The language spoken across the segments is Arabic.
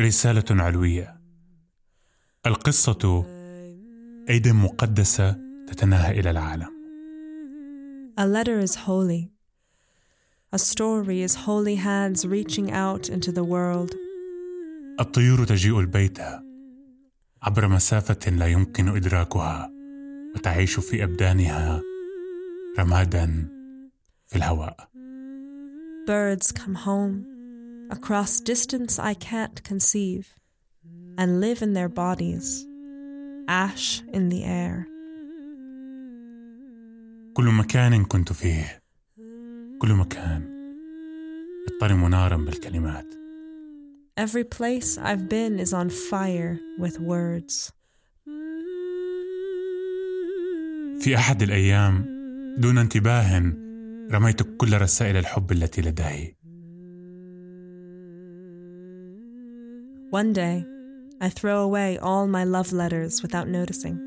رسالة علوية القصة أيد مقدسة تتناهى إلى العالم A letter is holy. A story is holy hands reaching out into the world. الطيور تجيء البيت عبر مسافة لا يمكن إدراكها وتعيش في أبدانها رمادا في الهواء. Birds come home across distance I can't conceive and live in their bodies, ash in the air. كل مكان كنت فيه كل مكان يضطرم نارا بالكلمات Every place I've been is on fire with words. في أحد الأيام دون انتباه رميت كل رسائل الحب التي لدي One day, I throw away all my love letters without noticing.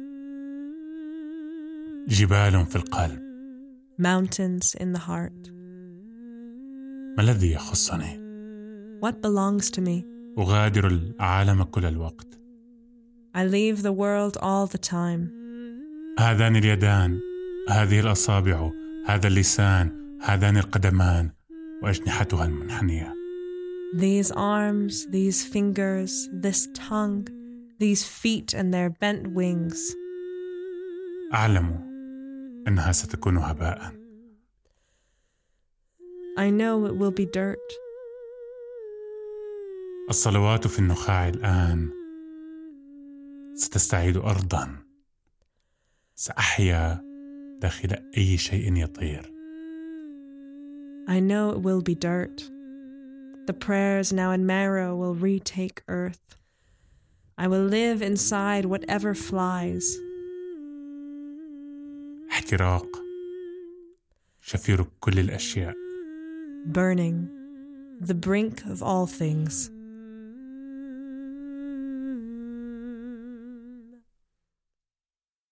جبال في القلب Mountains in the heart. ما الذي يخصني What belongs to me? أغادر العالم كل الوقت I leave the world all the time. هذان اليدان هذه الأصابع هذا اللسان هذان القدمان وأجنحتها المنحنية These arms, these fingers, this tongue, these feet and their bent wings. أعلم أنها ستكون هباء I know it will be dirt. الصلوات في النخاع الآن ستستعيد أرضا سأحيا داخل أي شيء يطير I know it will be dirt. The prayers now in marrow will retake earth. I will live inside whatever flies. احتراق شفير كل الأشياء burning, the brink of all things.